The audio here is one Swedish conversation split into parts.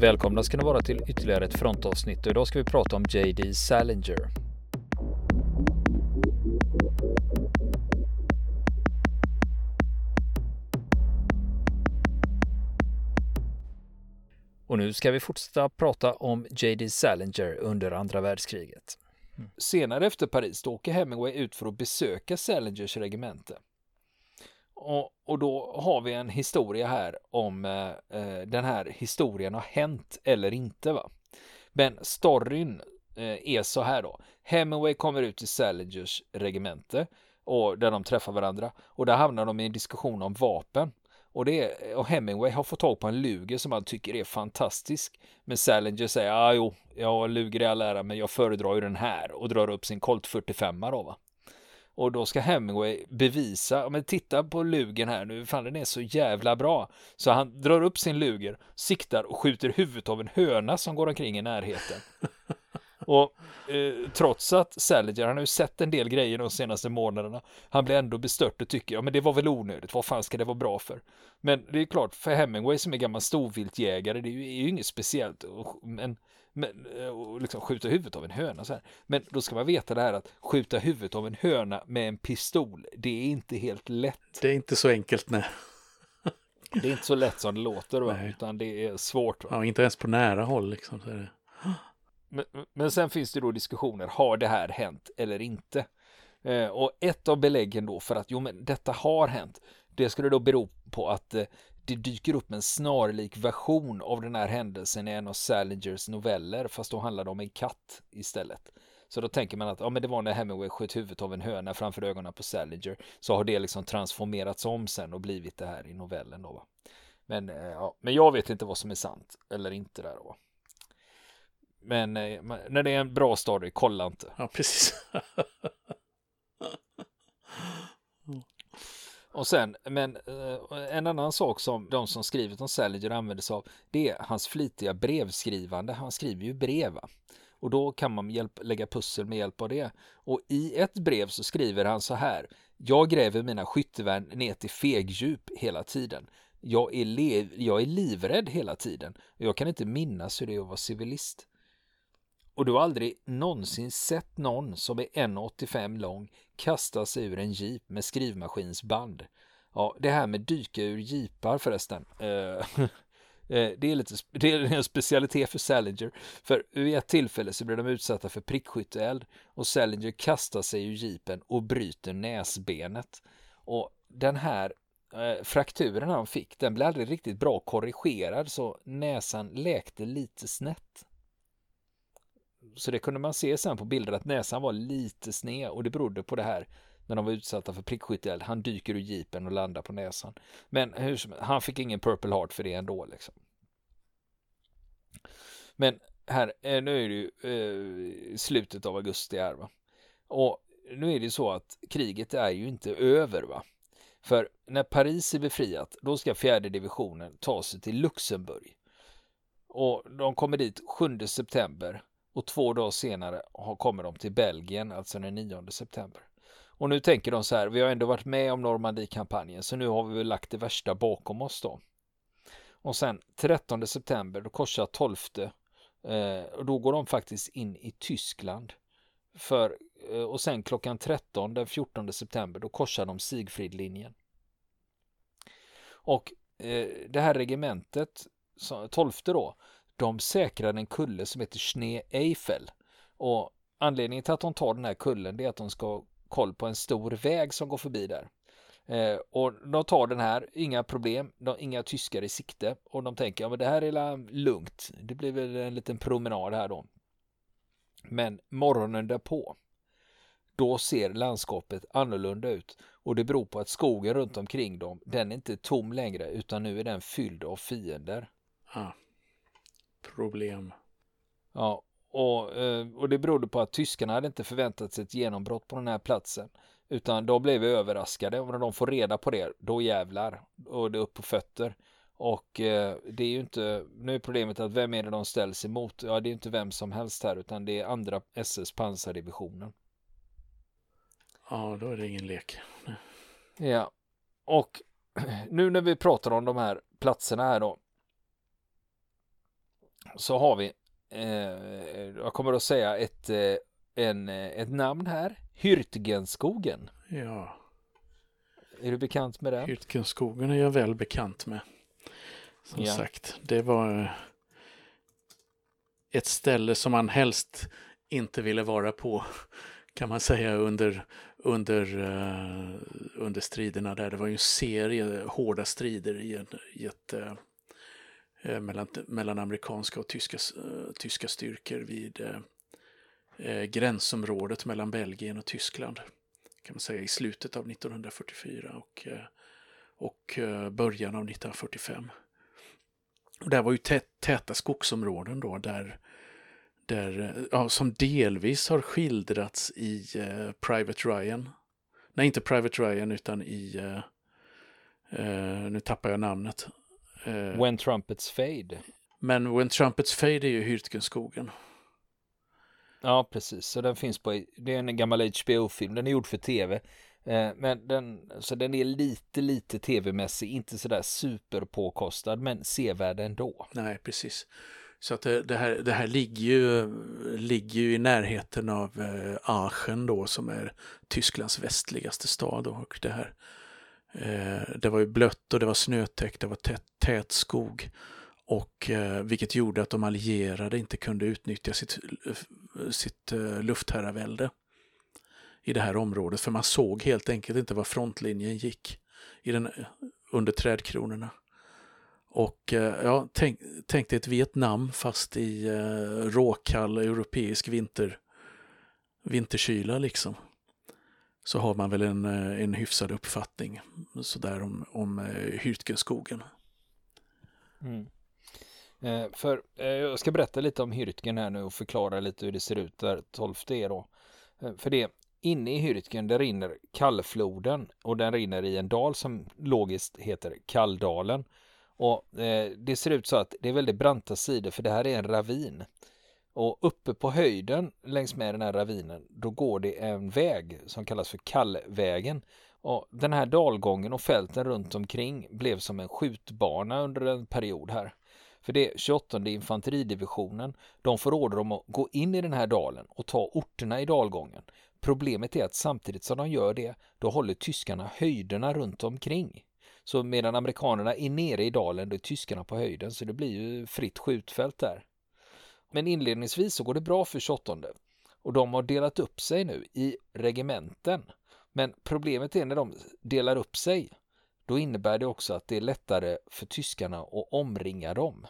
Välkomna ska ni vara till ytterligare ett frontavsnitt och idag ska vi prata om JD Salinger. Och nu ska vi fortsätta prata om JD Salinger under andra världskriget. Senare efter Paris då åker Hemingway ut för att besöka Salingers regemente. Och, och då har vi en historia här om eh, eh, den här historien har hänt eller inte. va. Men storyn eh, är så här då. Hemingway kommer ut till Salingers regemente och där de träffar varandra och där hamnar de i en diskussion om vapen. Och, det och Hemingway har fått tag på en luger som han tycker är fantastisk. Men Salinger säger, ah, jo, ja, luger i all ära, men jag föredrar ju den här och drar upp sin Colt 45 då va. Och då ska Hemingway bevisa, men titta på lugen här nu, fan den är så jävla bra. Så han drar upp sin luger, siktar och skjuter huvudet av en höna som går omkring i närheten. Och eh, trots att Salinger, han har ju sett en del grejer de senaste månaderna. Han blir ändå bestört och tycker, ja men det var väl onödigt, vad fan ska det vara bra för? Men det är klart, för Hemingway som är gammal storviltjägare, det är ju, är ju inget speciellt. Men, men och liksom skjuta huvudet av en höna så här. Men då ska man veta det här att skjuta huvudet av en höna med en pistol, det är inte helt lätt. Det är inte så enkelt, nej. Det är inte så lätt som det låter, va? utan det är svårt. Va? Ja, inte ens på nära håll liksom. Så är det. Men, men sen finns det då diskussioner, har det här hänt eller inte? Eh, och ett av beläggen då för att jo men detta har hänt, det skulle då bero på att eh, det dyker upp en snarlik version av den här händelsen i en av Salingers noveller, fast då handlar det om en katt istället. Så då tänker man att ja, men det var när Hemingway sköt huvudet av en höna framför ögonen på Salinger, så har det liksom transformerats om sen och blivit det här i novellen då. Va? Men, eh, ja, men jag vet inte vad som är sant eller inte där då. Eh, men när det är en bra story, kolla inte. Ja, precis. Och sen, men eh, en annan sak som de som skrivit om Salinger använder sig av, det är hans flitiga brevskrivande. Han skriver ju brev. Va? Och då kan man hjälp, lägga pussel med hjälp av det. Och i ett brev så skriver han så här. Jag gräver mina skyttevärn ner till fegdjup hela tiden. Jag är, lev, jag är livrädd hela tiden. Jag kan inte minnas hur det är att vara civilist. Och du har aldrig någonsin sett någon som är 1,85 lång kasta sig ur en jeep med skrivmaskinsband. Ja, det här med dyka ur jeepar förresten. Eh, eh, det är, lite, det är en specialitet för Salinger. För vid ett tillfälle så blir de utsatta för prickskytteeld och Salinger kastar sig ur jeepen och bryter näsbenet. Och den här eh, frakturen han fick, den blev aldrig riktigt bra korrigerad så näsan läkte lite snett. Så det kunde man se sen på bilder att näsan var lite sned och det berodde på det här när de var utsatta för prickskytteeld. Han dyker ur jeepen och landar på näsan. Men hur som, han fick ingen Purple Heart för det ändå liksom. Men här, eh, nu är det ju eh, slutet av augusti här va. Och nu är det så att kriget är ju inte över va. För när Paris är befriat, då ska fjärde divisionen ta sig till Luxemburg. Och de kommer dit 7 september och två dagar senare kommer de till Belgien, alltså den 9 september. Och nu tänker de så här, vi har ändå varit med om Normandie-kampanjen så nu har vi väl lagt det värsta bakom oss då. Och sen 13 september, då korsar 12 eh, och då går de faktiskt in i Tyskland. För, eh, och sen klockan 13 den 14 september, då korsar de Sigfridlinjen. Och eh, det här regementet, 12 då, de säkrade en kulle som heter Schnee Eiffel. Och anledningen till att de tar den här kullen är att de ska ha koll på en stor väg som går förbi där. Eh, och de tar den här, inga problem, de, inga tyskar i sikte och de tänker ja men det här är lugnt, det blir väl en liten promenad här då. Men morgonen därpå, då ser landskapet annorlunda ut och det beror på att skogen runt omkring dem, den är inte tom längre utan nu är den fylld av fiender. Ah problem. Ja, och, eh, och det berodde på att tyskarna hade inte förväntat sig ett genombrott på den här platsen. Utan de blev överraskade och när de får reda på det, då jävlar. Och det är upp på fötter. Och eh, det är ju inte, nu är problemet att vem är det de ställs emot? Ja, det är inte vem som helst här utan det är andra SS pansardivisionen. Ja, då är det ingen lek. Ja, och nu när vi pratar om de här platserna här då så har vi, eh, jag kommer att säga ett, eh, en, eh, ett namn här, Hürtgenskogen. Ja, Är du bekant med den? Hyrtgenskogen är jag väl bekant med. Som Ja. sagt, det var eh, ett ställe som man helst inte ville vara på kan man säga under, under, under striderna där. Det var ju en serie hårda strider i, en, i ett, Eh, mellan, mellan amerikanska och tyska, eh, tyska styrkor vid eh, eh, gränsområdet mellan Belgien och Tyskland. Kan man säga i slutet av 1944 och, eh, och eh, början av 1945. Och där var ju tät, täta skogsområden då där, där, eh, ja, som delvis har skildrats i eh, Private Ryan. Nej, inte Private Ryan utan i, eh, eh, nu tappar jag namnet. Eh, When Trumpets Fade. men When Trumpets Fade är ju Hürtgenskogen. Ja, precis. Så den finns på, det är en gammal HBO-film, den är gjord för tv. Eh, Men den, så den är lite, lite tv-mässig, inte sådär superpåkostad, men sevärd ändå. Nej, precis. Så att det, det, här, det här ligger ju, ligger ju i närheten av eh, Aachen då som är Tysklands västligaste stad. Och det, här, Eh, det var ju blött och det var snötäckt, det var tät, tät skog. Och eh, vilket gjorde att de allierade inte kunde utnyttja sitt, eh, sitt eh, luftherravälde i det här området. För man såg helt enkelt inte var frontlinjen gick i den, under trädkronorna. Och eh, ja, tänk, tänk dig ett Vietnam fast i eh, råkall europeisk vinter, vinterkyla liksom. Så har man väl en, eh, en hyfsad uppfattning sådär om, om eh, Hyrtgenskogen. Mm. Eh, för eh, jag ska berätta lite om Hyrtgen här nu och förklara lite hur det ser ut där 12 är e då. Eh, för det, inne i Hyrtgen, där rinner Kallfloden och den rinner i en dal som logiskt heter Kalldalen. Och eh, det ser ut så att det är väldigt branta sidor för det här är en ravin. Och uppe på höjden längs med den här ravinen då går det en väg som kallas för Kallvägen. Och den här dalgången och fälten runt omkring blev som en skjutbana under en period här. För det 28 infanteridivisionen, de får order om att gå in i den här dalen och ta orterna i dalgången. Problemet är att samtidigt som de gör det, då håller tyskarna höjderna runt omkring. Så medan amerikanerna är nere i dalen, då är tyskarna på höjden, så det blir ju fritt skjutfält där. Men inledningsvis så går det bra för 28 och de har delat upp sig nu i regementen. Men problemet är när de delar upp sig, då innebär det också att det är lättare för tyskarna att omringa dem.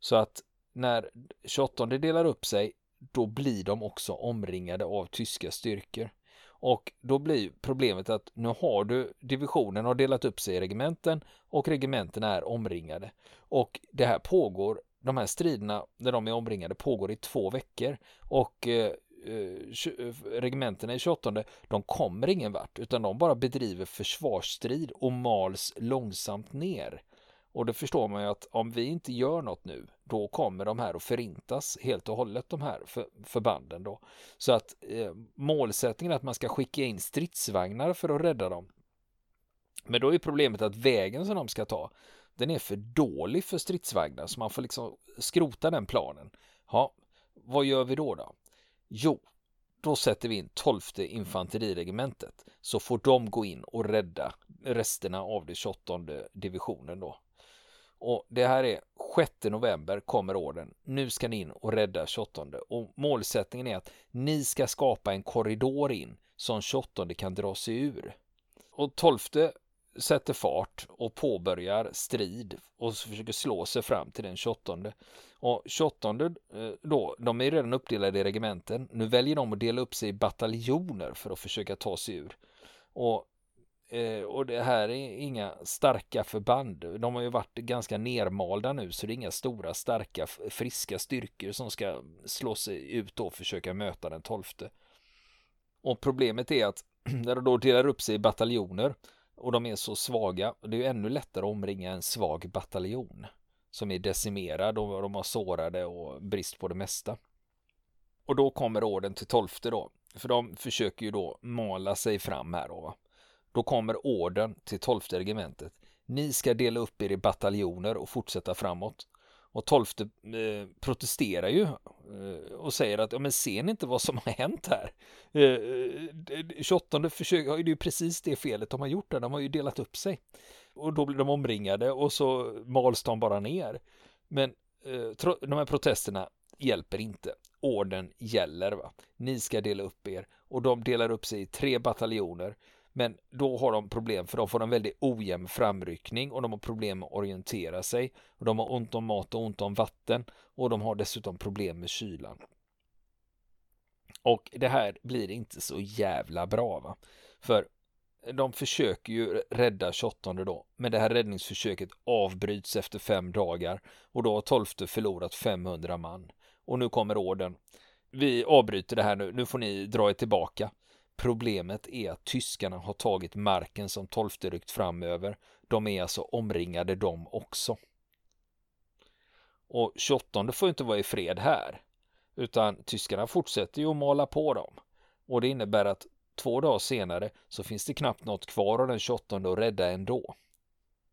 Så att när 28 delar upp sig, då blir de också omringade av tyska styrkor. Och då blir problemet att nu har du divisionen har delat upp sig i regementen och regementen är omringade. Och det här pågår, de här striderna där de är omringade pågår i två veckor. Och eh, eh, eh regementena i 28 de kommer ingen vart utan de bara bedriver försvarsstrid och mals långsamt ner. Och det förstår man ju att om vi inte gör något nu då kommer de här att förintas helt och hållet de här för, förbanden då. Så att eh, målsättningen är att man ska skicka in stridsvagnar för att rädda dem. Men då är problemet att vägen som de ska ta den är för dålig för stridsvagnar så man får liksom skrota den planen. Ja, vad gör vi då då? Jo, då sätter vi in 12 infanteriregementet så får de gå in och rädda resterna av det 28 divisionen då. Och det här är 6 november kommer orden. Nu ska ni in och rädda 28 och målsättningen är att ni ska skapa en korridor in som 28 kan dra sig ur. Och 12 sätter fart och påbörjar strid och försöker slå sig fram till den 28. Och 28 eh, då, de är redan uppdelade i regementen. Nu väljer de att dela upp sig i bataljoner för att försöka ta sig ur. Och, eh, och det här är inga starka förband. De har ju varit ganska nermalda nu så det är inga stora, starka, friska styrkor som ska slå sig ut och försöka möta den 12. Och problemet är att när de då delar upp sig i bataljoner och de är så svaga. Det är ju ännu lättare att omringa en svag bataljon som är decimerad och de har sårade och brist på det mesta. Och då kommer orden till tolfte då, för de försöker ju då mala sig fram här då. Va? Då kommer orden till tolfte regementet. Ni ska dela upp er i bataljoner och fortsätta framåt. Och tolfte eh, protesterar ju eh, och säger att ja, men ser ni inte vad som har hänt här? Eh, 28 eh, försök, ja, det är ju precis det felet de har gjort där, de har ju delat upp sig. Och då blir de omringade och så mals de bara ner. Men eh, de här protesterna hjälper inte. Orden gäller. Va? Ni ska dela upp er och de delar upp sig i tre bataljoner. Men då har de problem för de får en väldigt ojämn framryckning och de har problem med att orientera sig. Och de har ont om mat och ont om vatten och de har dessutom problem med kylan. Och det här blir inte så jävla bra va. För de försöker ju rädda 28 då, men det här räddningsförsöket avbryts efter fem dagar och då har 12 förlorat 500 man. Och nu kommer orden. Vi avbryter det här nu, nu får ni dra er tillbaka. Problemet är att tyskarna har tagit marken som 12 ryckt framöver. De är alltså omringade de också. Och 28 får inte vara i fred här. Utan tyskarna fortsätter ju att mala på dem. Och det innebär att två dagar senare så finns det knappt något kvar av den 28 att rädda ändå.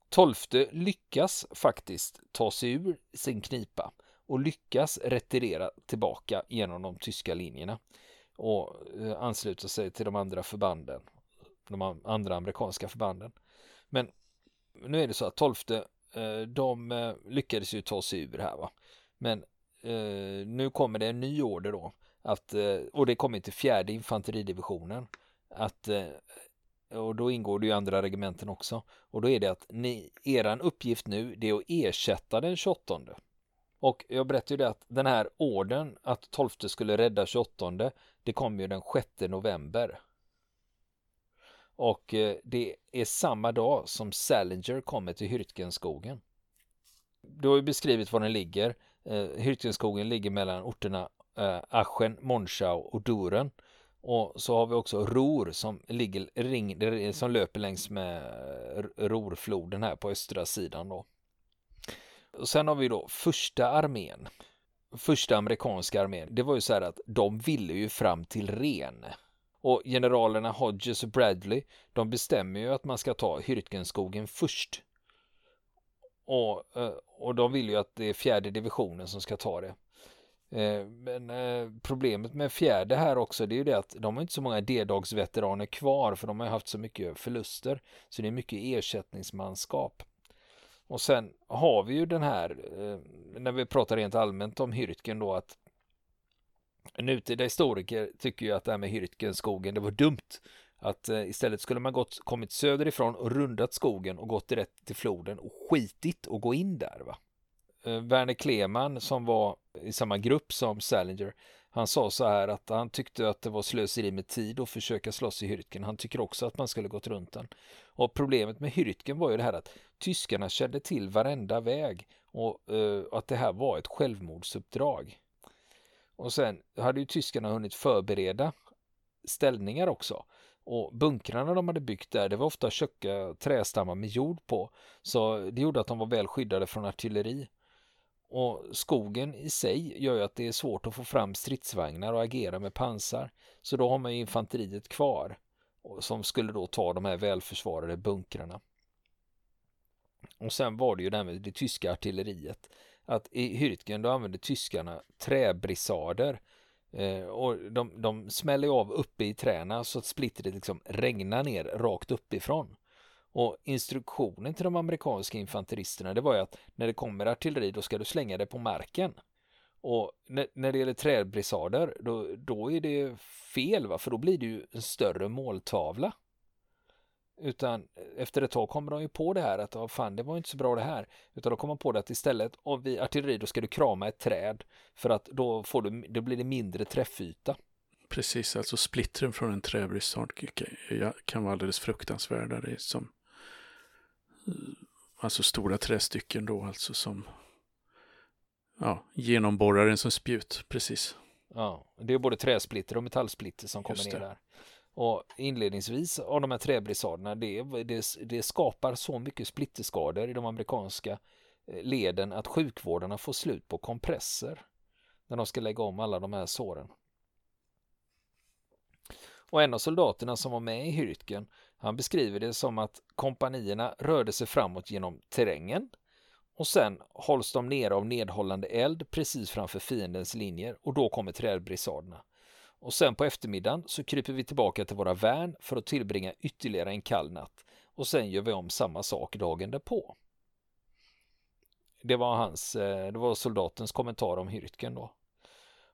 12 lyckas faktiskt ta sig ur sin knipa och lyckas retirera tillbaka genom de tyska linjerna och eh, ansluta sig till de andra förbanden, de andra amerikanska förbanden. Men nu är det så att 12 eh, de eh, lyckades ju ta sig ur här va. Men nu kommer det en ny order då att, och det kommer till fjärde infanteridivisionen att och då ingår det ju andra regementen också och då är det att ni, eran uppgift nu det är att ersätta den 28 och jag berättade ju det att den här orden att 12 skulle rädda 28 det kom ju den 6 november. Och eh, det är samma dag som Salinger kommer till Hyrtgenskogen. Du har ju beskrivit var den ligger. Eh, Hyrtgenskogen ligger mellan orterna eh, Aschen, Monschau och Duren. Och så har vi också Ror som, ligger, ring, som löper längs med Rorfloden här på östra sidan då. Och sen har vi då första armén. Första amerikanska armén. Det var ju så här att de ville ju fram till Ren. Och generalerna Hodges och Bradley, de bestämmer ju att man ska ta Hyrtgenskogen först. Och, eh, och de vill ju att det är fjärde divisionen som ska ta det. Eh, men eh, problemet med fjärde här också det är ju det att de har inte så många D-dagsveteraner kvar för de har haft så mycket förluster. Så det är mycket ersättningsmanskap. Och sen har vi ju den här, eh, när vi pratar rent allmänt om Hyrtgen då, att nutida historiker tycker ju att det här med Hyrtgenskogen, det var dumt. Att eh, istället skulle man gått, kommit söderifrån och rundat skogen och gått direkt till floden och skitit och gå in där. va. Eh, Werner Kleman som var i samma grupp som Salinger, han sa så här att han tyckte att det var slöseri med tid att försöka slåss i Hyrtgen. Han tycker också att man skulle gått runt den. Och problemet med Hyrtgen var ju det här att tyskarna kände till varenda väg och eh, att det här var ett självmordsuppdrag. Och sen hade ju tyskarna hunnit förbereda ställningar också. Och bunkrarna de hade byggt där, det var ofta tjocka trästammar med jord på. Så det gjorde att de var väl skyddade från artilleri. Och skogen i sig gör ju att det är svårt att få fram stridsvagnar och agera med pansar. Så då har man ju infanteriet kvar som skulle då ta de här välförsvarade bunkrarna. Och sen var det ju det här med det tyska artilleriet. Att i Hürtgen då använde tyskarna träbrisader. eh, och de, de smäller av uppe i träna så att splittret liksom regnar ner rakt uppifrån. Och instruktionen till de amerikanska infanteristerna det var ju att när det kommer artilleri då ska du slänga det på marken. Och när, när det gäller träbrisader då, då är det fel va för då blir det ju en större måltavla. Utan efter ett tag kommer de ju på det här att oh, fan det var inte så bra det här. Utan de kommer på det att istället om vi artilleri då ska du krama ett träd för att då, får du, då blir det mindre träffyta. Precis, alltså splittren från en träbrissard kan vara alldeles fruktansvärda. Det är som alltså stora trästycken då alltså som ja, genomborrar en som spjut, precis. Ja, det är både träsplitter och metallsplitter som kommer ner där. Och inledningsvis av de här träbrisaderna, det, det, det skapar så mycket splitterskador i de amerikanska eh, leden att sjukvårdarna får slut på kompresser när de ska lägga om alla de här såren. Och en av soldaterna som var med i Hürtgen, han beskriver det som att kompanierna rörde sig framåt genom terrängen och sen hålls de nere av nedhållande eld precis framför fiendens linjer och då kommer trädbrisaderna. Och sen på eftermiddagen så kryper vi tillbaka till våra värn för att tillbringa ytterligare en kall natt och sen gör vi om samma sak dagen därpå. Det var hans, eh, det var soldatens kommentar om Hyrtgen då.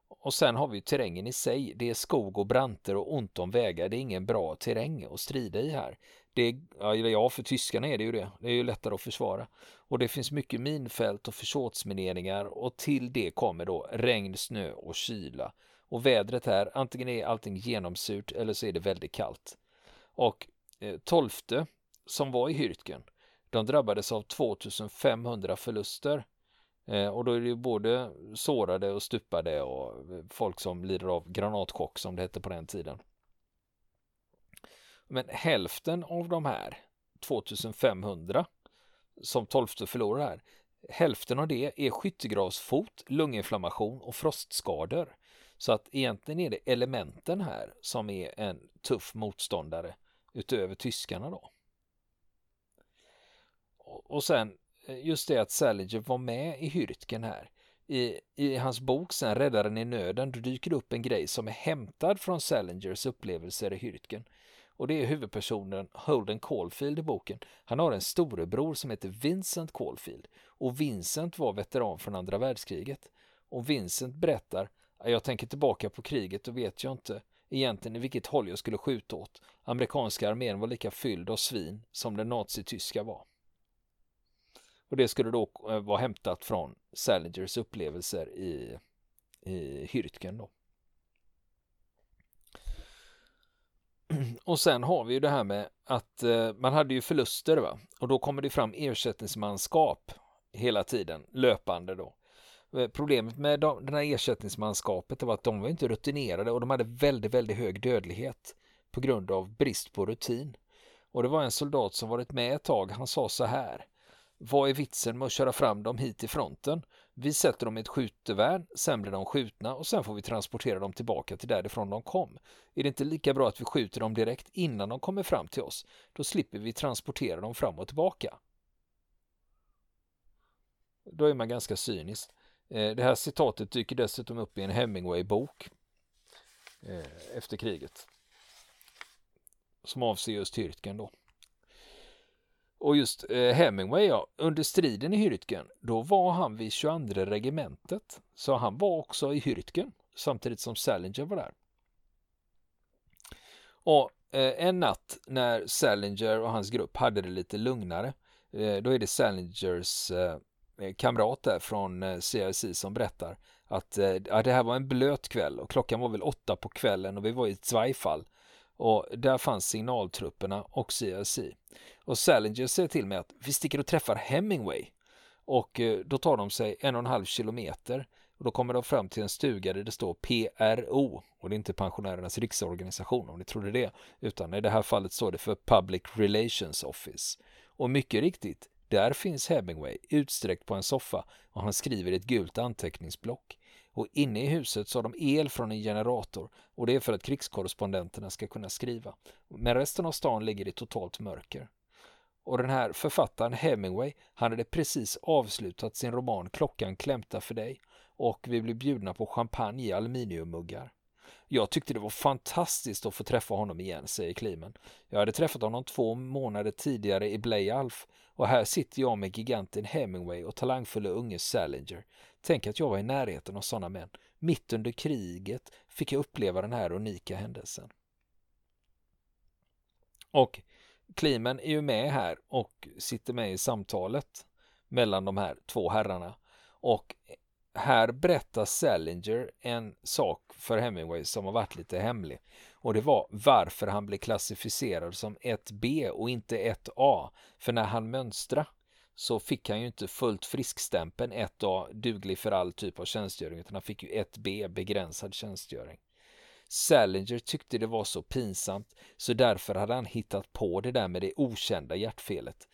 Och sen har vi terrängen i sig. Det är skog och branter och ont om vägar. Det är ingen bra terräng att strida i här. Det är, ja, för tyskarna är det ju det. Det är ju lättare att försvara. Och det finns mycket minfält och försåtsmineringar och till det kommer då regn, snö och kyla. Och vädret här, antingen är allting genomsurt eller så är det väldigt kallt. Och eh, tolfte som var i Hürtgen, de drabbades av 2500 förluster. Eh, och då är det ju både sårade och stupade och eh, folk som lider av granatchock som det hette på den tiden. Men hälften av de här 2500 som tolfte förlorar här, hälften av det är skyttegravsfot, lunginflammation och frostskador. Så att egentligen är det elementen här som är en tuff motståndare utöver tyskarna då. Och sen eh, just det att Salinger var med i Hürtgen här. I, I hans bok sen Räddaren i nöden då dyker det upp en grej som är hämtad från Salingers upplevelser i Hürtgen. Och det är huvudpersonen Holden Caulfield i boken. Han har en storebror som heter Vincent Caulfield. Och Vincent var veteran från andra världskriget. Och Vincent berättar jag tänker tillbaka på kriget och vet jag inte egentligen i vilket håll jag skulle skjuta åt. Amerikanska armén var lika fylld av svin som den nazityska var. Och det skulle då eh, vara hämtat från Salingers upplevelser i, i Hürtgen då. Och sen har vi ju det här med att eh, man hade ju förluster va och då kommer det fram ersättningsmanskap hela tiden löpande då. Eh, problemet med de, den här ersättningsmanskapet var att de var inte rutinerade och de hade väldigt, väldigt hög dödlighet på grund av brist på rutin. Och det var en soldat som varit med ett tag, han sa så här. Vad är vitsen med att köra fram dem hit till fronten? Vi sätter dem i ett skjutevärn, sen blir de skjutna och sen får vi transportera dem tillbaka till därifrån de kom. Är det inte lika bra att vi skjuter dem direkt innan de kommer fram till oss? Då slipper vi transportera dem fram och tillbaka. Då är man ganska cynisk. Eh, det här citatet dyker dessutom upp i en Hemingway-bok eh, efter kriget. Som avser just Hyrtgen då. Och just eh, Hemingway, ja, under striden i Hyrtgen, då var han vid 22 regementet. Så han var också i Hyrtgen samtidigt som Salinger var där. Och en natt när Salinger och hans grupp hade det lite lugnare, då är det Salingers Eh, kamrat där från eh, CIC som berättar att eh, ja, det här var en blöt kväll och klockan var väl åtta på kvällen och vi var i Zweifall och där fanns signaltrupperna och CIC. Och Salinger säger till mig att vi sticker och träffar Hemingway och då tar de sig en och en halv kilometer och då kommer de fram till en stuga där det står PRO och det är inte pensionärernas riksorganisation om ni trodde det utan i det här fallet står det för Public Relations Office. Och mycket riktigt, där finns Hemingway utsträckt på en soffa och han skriver i ett gult anteckningsblock. Och inne i huset så har de el från en generator och det är för att krigskorrespondenterna ska kunna skriva. Men resten av stan ligger i totalt mörker. Och den här författaren Hemingway, han hade precis avslutat sin roman Klockan klämta för dig och vi blev bjudna på champagne i aluminiummuggar. Jag tyckte det var fantastiskt att få träffa honom igen, säger Klimen. Jag hade träffat honom två månader tidigare i Bleyalf och här sitter jag med giganten Hemingway och talangfulla unge Salinger. Tänk att jag var i närheten av sådana män. Mitt under kriget fick jag uppleva den här unika händelsen. Och Klimen är ju med här och sitter med i samtalet mellan de här två herrarna. Och här berättar Salinger en sak för Hemingway som har varit lite hemlig. Och det var varför han blev klassificerad som 1B och inte 1A. För när han mönstrade så fick han ju inte fullt friskstämpeln 1A duglig för all typ av tjänstgöring utan han fick ju 1B begränsad tjänstgöring. Salinger tyckte det var så pinsamt så därför hade han hittat på det där med det okända hjärtfelet.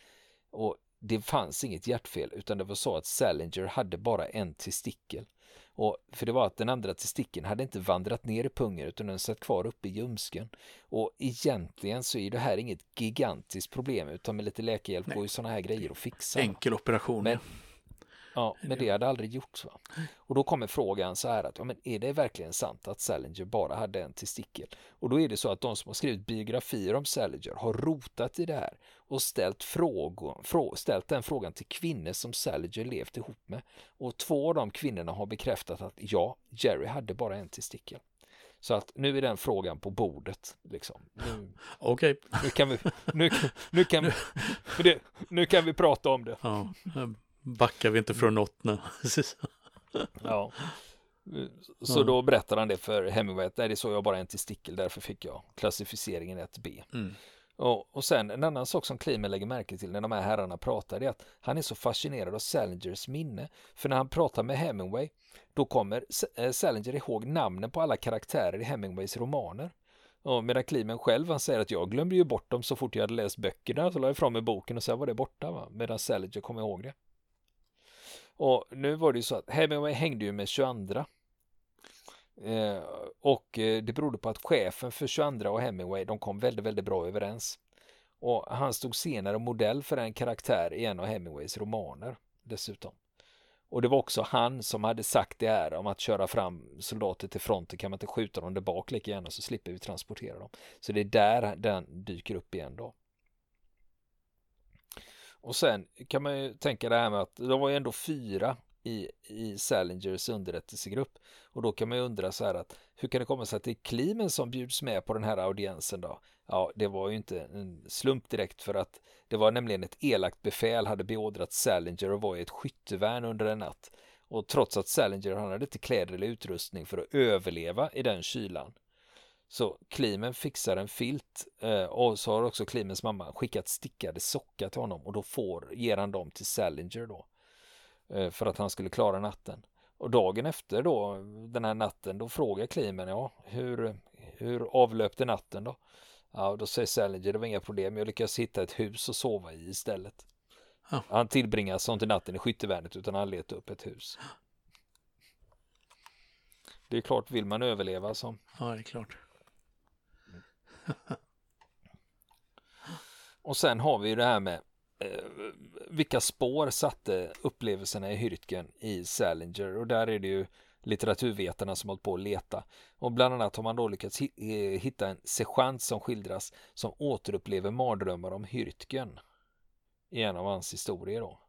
Och det fanns inget hjärtfel utan det var så att Salinger hade bara en testikel. Och för det var att den andra testikeln hade inte vandrat ner i pungen utan den satt kvar uppe i ljumsken. Och egentligen så är det här inget gigantiskt problem utan med lite läkehjälp går ju sådana här grejer att fixa. Enkel operation. Men, Ja, men det hade aldrig gjorts. Va? Och då kommer frågan så här att, ja, men är det verkligen sant att Salinger bara hade en testikel? Och då är det så att de som har skrivit biografier om Salinger har rotat i det här och ställt, frågor, frå, ställt den frågan till kvinnor som Salinger levt ihop med. Och två av de kvinnorna har bekräftat att ja, Jerry hade bara en testikel. Så att nu är den frågan på bordet. Liksom. Okej. Okay. Nu kan vi, nu, nu kan vi, det, nu kan vi prata om det. Ja, backar vi inte från något nu. ja. Så då berättar han det för Hemingway att det såg jag bara en testikel, därför fick jag klassificeringen 1B. Mm. Och, och sen en annan sak som Klimen lägger märke till när de här herrarna pratar är att han är så fascinerad av Salingers minne. För när han pratar med Hemingway då kommer eh, Salinger ihåg namnen på alla karaktärer i Hemingways romaner. Och medan Klimen själv han säger att jag glömde ju bort dem så fort jag hade läst böckerna så la jag fram med boken och så var det borta va? medan Salinger kom ihåg det. Och nu var det ju så att Hemingway hängde ju med 22 eh, och eh, det berodde på att chefen för 22 och Hemingway de kom väldigt, väldigt bra överens. Och han stod senare modell för en karaktär i en av Hemingways romaner dessutom. Och det var också han som hade sagt det här om att köra fram soldater till fronten kan man inte skjuta dem där bak lika gärna så slipper vi transportera dem. Så det är där den dyker upp igen då. Och sen kan man ju tänka det här med att de var ju ändå fyra i, i Salingers underrättelsegrupp. Och då kan man ju undra så här att hur kan det komma sig att det är Klimen som bjuds med på den här audiensen då? Ja, det var ju inte en slump direkt för att det var nämligen ett elakt befäl hade beordrat Salinger att vara i ett skyttevärn under en natt. Och trots att Salinger han hade inte kläder eller utrustning för att överleva i den kylan. Så Klimen fixar en filt eh, och så har också Klimens mamma skickat stickade sockar till honom och då får, ger han dem till Salinger då. Eh, för att han skulle klara natten. Och dagen efter då, den här natten, då frågar Klimen, ja, hur, hur avlöpte natten då? Ja, då säger Salinger, det var inga problem, jag lyckades hitta ett hus att sova i istället. Ja. Han tillbringar sånt i natten i skyttevärnet utan han letade upp ett hus. Det är klart, vill man överleva så. Ja, det är klart. Och sen har vi det här med eh, vilka spår satte upplevelserna i Hürtgen i Salinger och där är det ju litteraturvetarna som hållit på att leta. Och bland annat har man då lyckats eh, hitta en sergeant som skildras som återupplever mardrömmar om Hürtgen i en av hans historier då.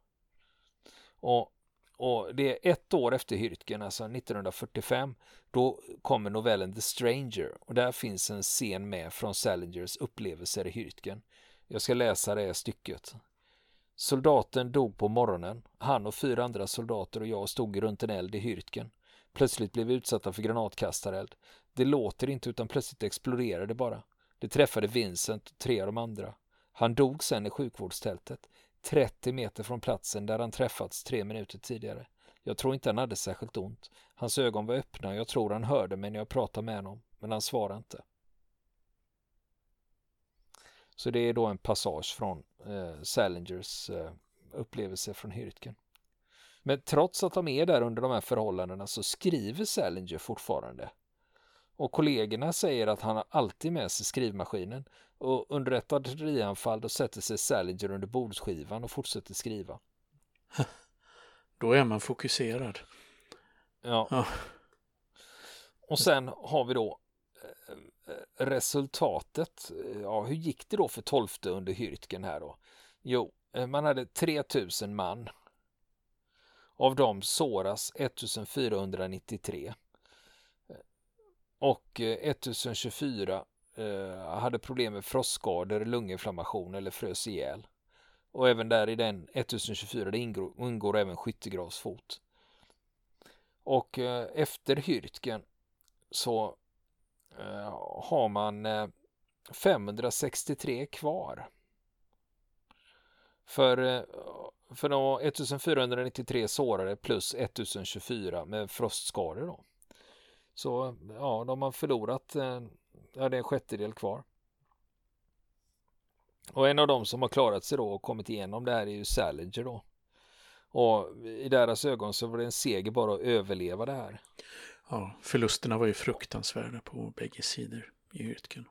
Och, och det är ett år efter Hürtgen, alltså 1945, då kommer novellen The Stranger och där finns en scen med från Salingers upplevelser i Hürtgen. Jag ska läsa det stycket. Soldaten dog på morgonen. Han och fyra andra soldater och jag stod runt en eld i Hürtgen. Plötsligt blev vi utsatta för granatkastareld. Det låter inte utan plötsligt exploderade det bara. Det träffade Vincent och tre av de andra. Han dog sen i sjukvårdstältet, 30 meter från platsen där han träffats tre minuter tidigare. Jag tror inte han hade särskilt ont. Hans ögon var öppna och jag tror han hörde mig när jag pratade med honom, men han svarade inte. Så det är då en passage från eh, Salingers eh, upplevelse från Hürtgen. Men trots att de är där under de här förhållandena så skriver Salinger fortfarande. Och kollegorna säger att han har alltid med sig skrivmaskinen och under ett artillerianfall då sätter sig Salinger under bordsskivan och fortsätter skriva. Då är man fokuserad. Ja. ja. Och sen har vi då eh, resultatet. Ja, hur gick det då för tolfte under Hürtgen här då? Jo, eh, man hade 3000 man av dem såras 1493. Och eh, 1024 eh, hade problem med frostskador, lunginflammation eller frös ihjäl. Och även där i den 1024 det ingår, ingår även skyttegravsfot. Och eh, efter Hürtgen så eh, har man eh, 563 kvar. För för de 1493 sårade plus 1024 med frostskador då. Så ja, de har förlorat, eh, ja det är en sjättedel kvar. Och en av dem som har klarat sig då och kommit igenom det här är ju Salinger då. Och i deras ögon så var det en seger bara att överleva det här. Ja, förlusterna var ju fruktansvärda på bägge sidor i Hürtgen.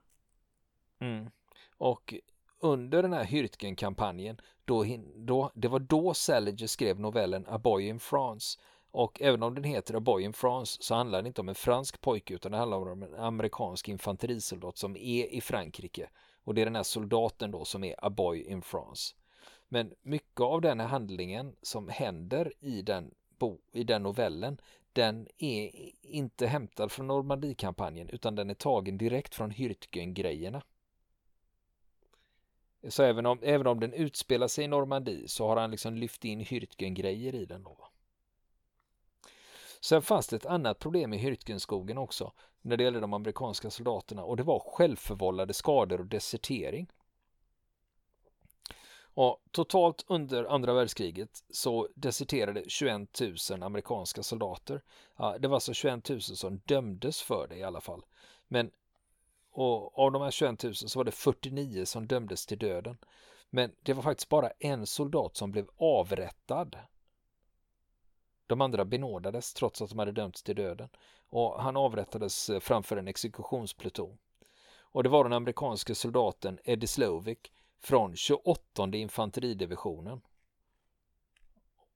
Mm. Och under den här Hürtgen-kampanjen, då, då, det var då Salinger skrev novellen A Boy in France. Och även om den heter A Boy in France så handlar det inte om en fransk pojke utan det handlar om en amerikansk infanterisoldat som är i Frankrike. Och det är den här soldaten då som är A Boy in France. Men mycket av den här handlingen som händer i den, bo, i den novellen den är inte hämtad från Normandiekampanjen utan den är tagen direkt från Hürtgen-grejerna. Så även om, även om den utspelar sig i Normandie så har han liksom lyft in Hürtgen-grejer i den. Då. Sen fanns det ett annat problem i Hürtgenskogen också när det gällde de amerikanska soldaterna och det var självförvållade skador och desertering. Och totalt under andra världskriget så deserterade 21 000 amerikanska soldater. Det var alltså 21 000 som dömdes för det i alla fall. Men och av de här 21 000 så var det 49 som dömdes till döden. Men det var faktiskt bara en soldat som blev avrättad. De andra benådades trots att de hade dömts till döden. Och han avrättades eh, framför en exekutionspluton. Och det var den amerikanske soldaten Eddie Slovik från 28 infanteridivisionen.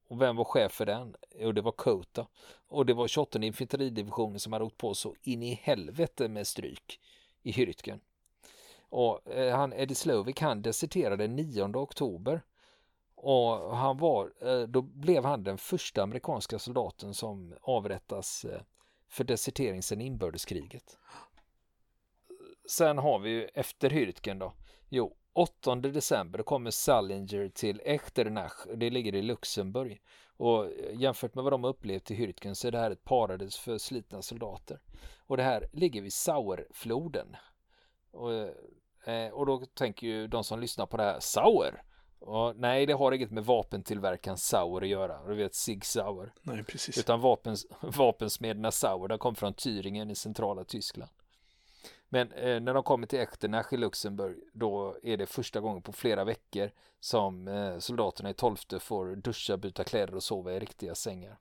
Och vem var chef för den? Jo, det var Kota. Och det var 28 infanteridivisionen som hade åkt på så in i helvete med stryk i Hürtgen. Och eh, han, Eddie Slovik, han deserterade 9 oktober. Och han var, eh, då blev han den första amerikanska soldaten som avrättas eh, för desertering sedan inbördeskriget. Sen har vi ju efter Hürtgen då. Jo, 8 december kommer Salinger till Echternach, det ligger i Luxemburg. Och eh, jämfört med vad de upplevt i Hürtgen så är det här ett paradis för slitna soldater. Och det här ligger vid Sauerfloden. Och, och då tänker ju de som lyssnar på det här, Sauer? Och nej, det har inget med vapentillverkaren Sauer att göra. Du vet Sig Sauer. Nej, precis. Utan vapens, vapensmederna Sauer, de kom från Thüringen i centrala Tyskland. Men eh, när de kommer till Echternach i Luxemburg då är det första gången på flera veckor som eh, soldaterna i tolfte får duscha, byta kläder och sova i riktiga sängar.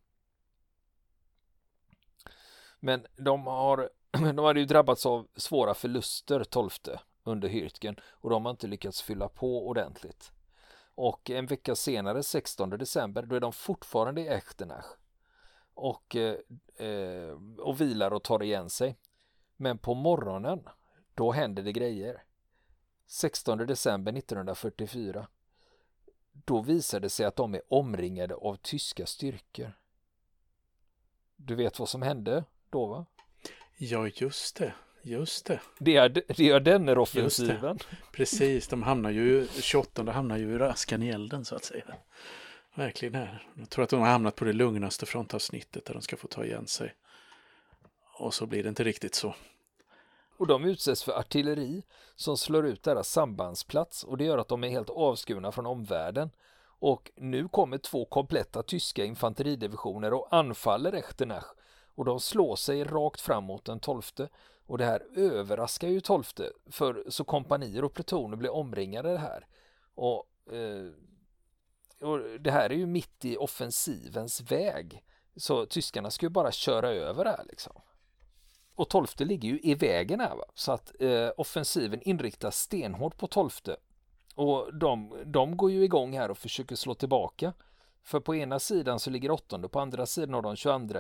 Men de har de hade ju drabbats av svåra förluster tolfte under Hürtgen och de har inte lyckats fylla på ordentligt. Och en vecka senare, 16 december, då är de fortfarande i Echternach och, eh, eh, och vilar och tar igen sig. Men på morgonen, då händer det grejer. 16 december 1944. Då visar det sig att de är omringade av tyska styrkor. Du vet vad som hände då va? Ja, just det. Just det. Det är, det är den offensiven. Precis, de hamnar ju, 28 hamnar ju i raskan i elden så att säga. Verkligen här. Jag tror att de har hamnat på det lugnaste frontavsnittet där de ska få ta igen sig. Och så blir det inte riktigt så. Och de utsätts för artilleri som slår ut deras sambandsplats och det gör att de är helt avskurna från omvärlden. Och nu kommer två kompletta tyska infanteridivisioner och anfaller Echternach och de slår sig rakt fram mot den tolfte och det här överraskar ju tolfte för så kompanier och plutoner blir omringade här. Och, eh, och det här är ju mitt i offensivens väg. Så tyskarna ska ju bara köra över det här liksom. Och tolfte ligger ju i vägen här va? så att eh, offensiven inriktas stenhårt på tolfte. Och de, de går ju igång här och försöker slå tillbaka. För på ena sidan så ligger åttonde, på andra sidan har de 22.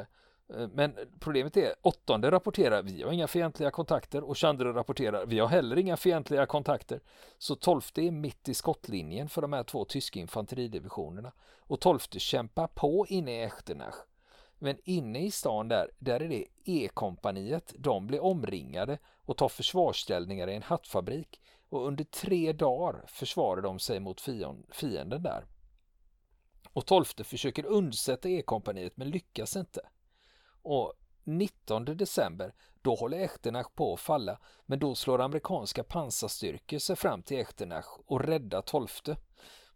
Eh, men problemet är åttonde rapporterar vi har inga fientliga kontakter och 22 rapporterar vi har heller inga fientliga kontakter. Så tolfte är mitt i skottlinjen för de här två tyska infanteridivisionerna. Och tolfte kämpar på inne i Echternach. Men inne i stan där, där är det E-kompaniet. De blir omringade och tar försvarsställningar i en hattfabrik. Och under tre dagar försvarar de sig mot fienden där. Och tolfte försöker undsätta E-kompaniet men lyckas inte. Och 19 december, då håller Echternach på att falla, men då slår amerikanska pansarstyrkor sig fram till Echternach och räddar tolfte.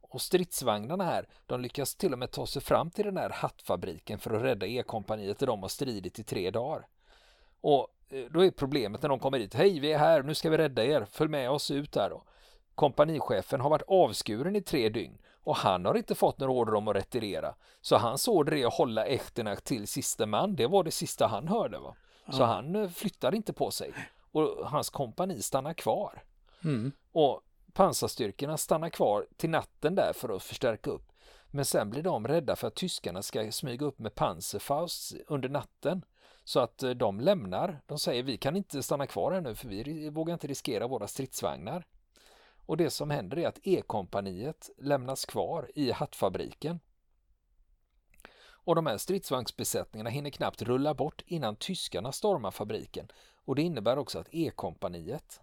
Och stridsvagnarna här, de lyckas till och med ta sig fram till den här hattfabriken för att rädda E-kompaniet där de har stridit i tre dagar. Och eh, då är problemet när de kommer dit, hej vi är här, nu ska vi rädda er, följ med oss ut där då. Kompanichefen har varit avskuren i tre dygn och han har inte fått några order om att retirera. Så hans order är att hålla Echternach till sista man, det var det sista han hörde. Va? Så ja. han eh, flyttar inte på sig och hans kompani stannar kvar. Mm. Och Pansarstyrkorna stannar kvar till natten där för att förstärka upp. Men sen blir de rädda för att tyskarna ska smyga upp med Panzerfaust under natten. Så att eh, de lämnar. De säger vi kan inte stanna kvar här nu för vi vågar inte riskera våra stridsvagnar. Och det som händer är att E-kompaniet lämnas kvar i hattfabriken. Och de här stridsvagnsbesättningarna hinner knappt rulla bort innan tyskarna stormar fabriken. Och det innebär också att E-kompaniet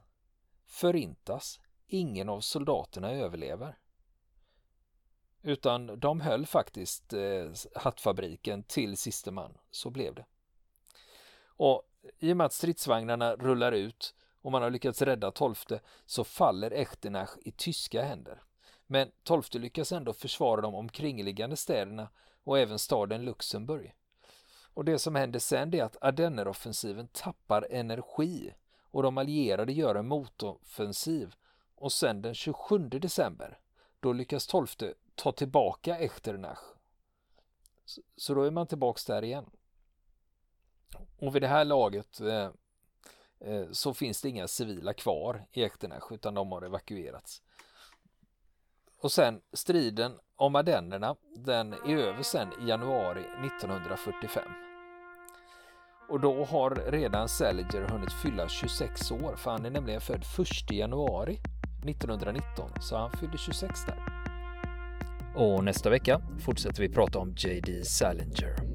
förintas. Ingen av soldaterna överlever. Utan de höll faktiskt eh, hattfabriken till siste man. Så blev det. Och i och med att stridsvagnarna rullar ut och man har lyckats rädda tolfte så faller Echternach i tyska händer. Men tolfte lyckas ändå försvara de omkringliggande städerna och även staden Luxemburg. Och det som händer sen är att Ardenneroffensiven tappar energi och de allierade gör en motoffensiv och sen den 27 december då lyckas tolfte ta tillbaka Echternach. Så då är man tillbaks där igen. Och vid det här laget eh, Eh, så finns det inga civila kvar i Echternach utan de har evakuerats. Och sen striden om Ardennerna, den är över sen i januari 1945. Och då har redan Salinger hunnit fylla 26 år, för han är nämligen född 1 januari 1919, så han fyllde 26 där. Och nästa vecka fortsätter vi prata om J.D. Salinger.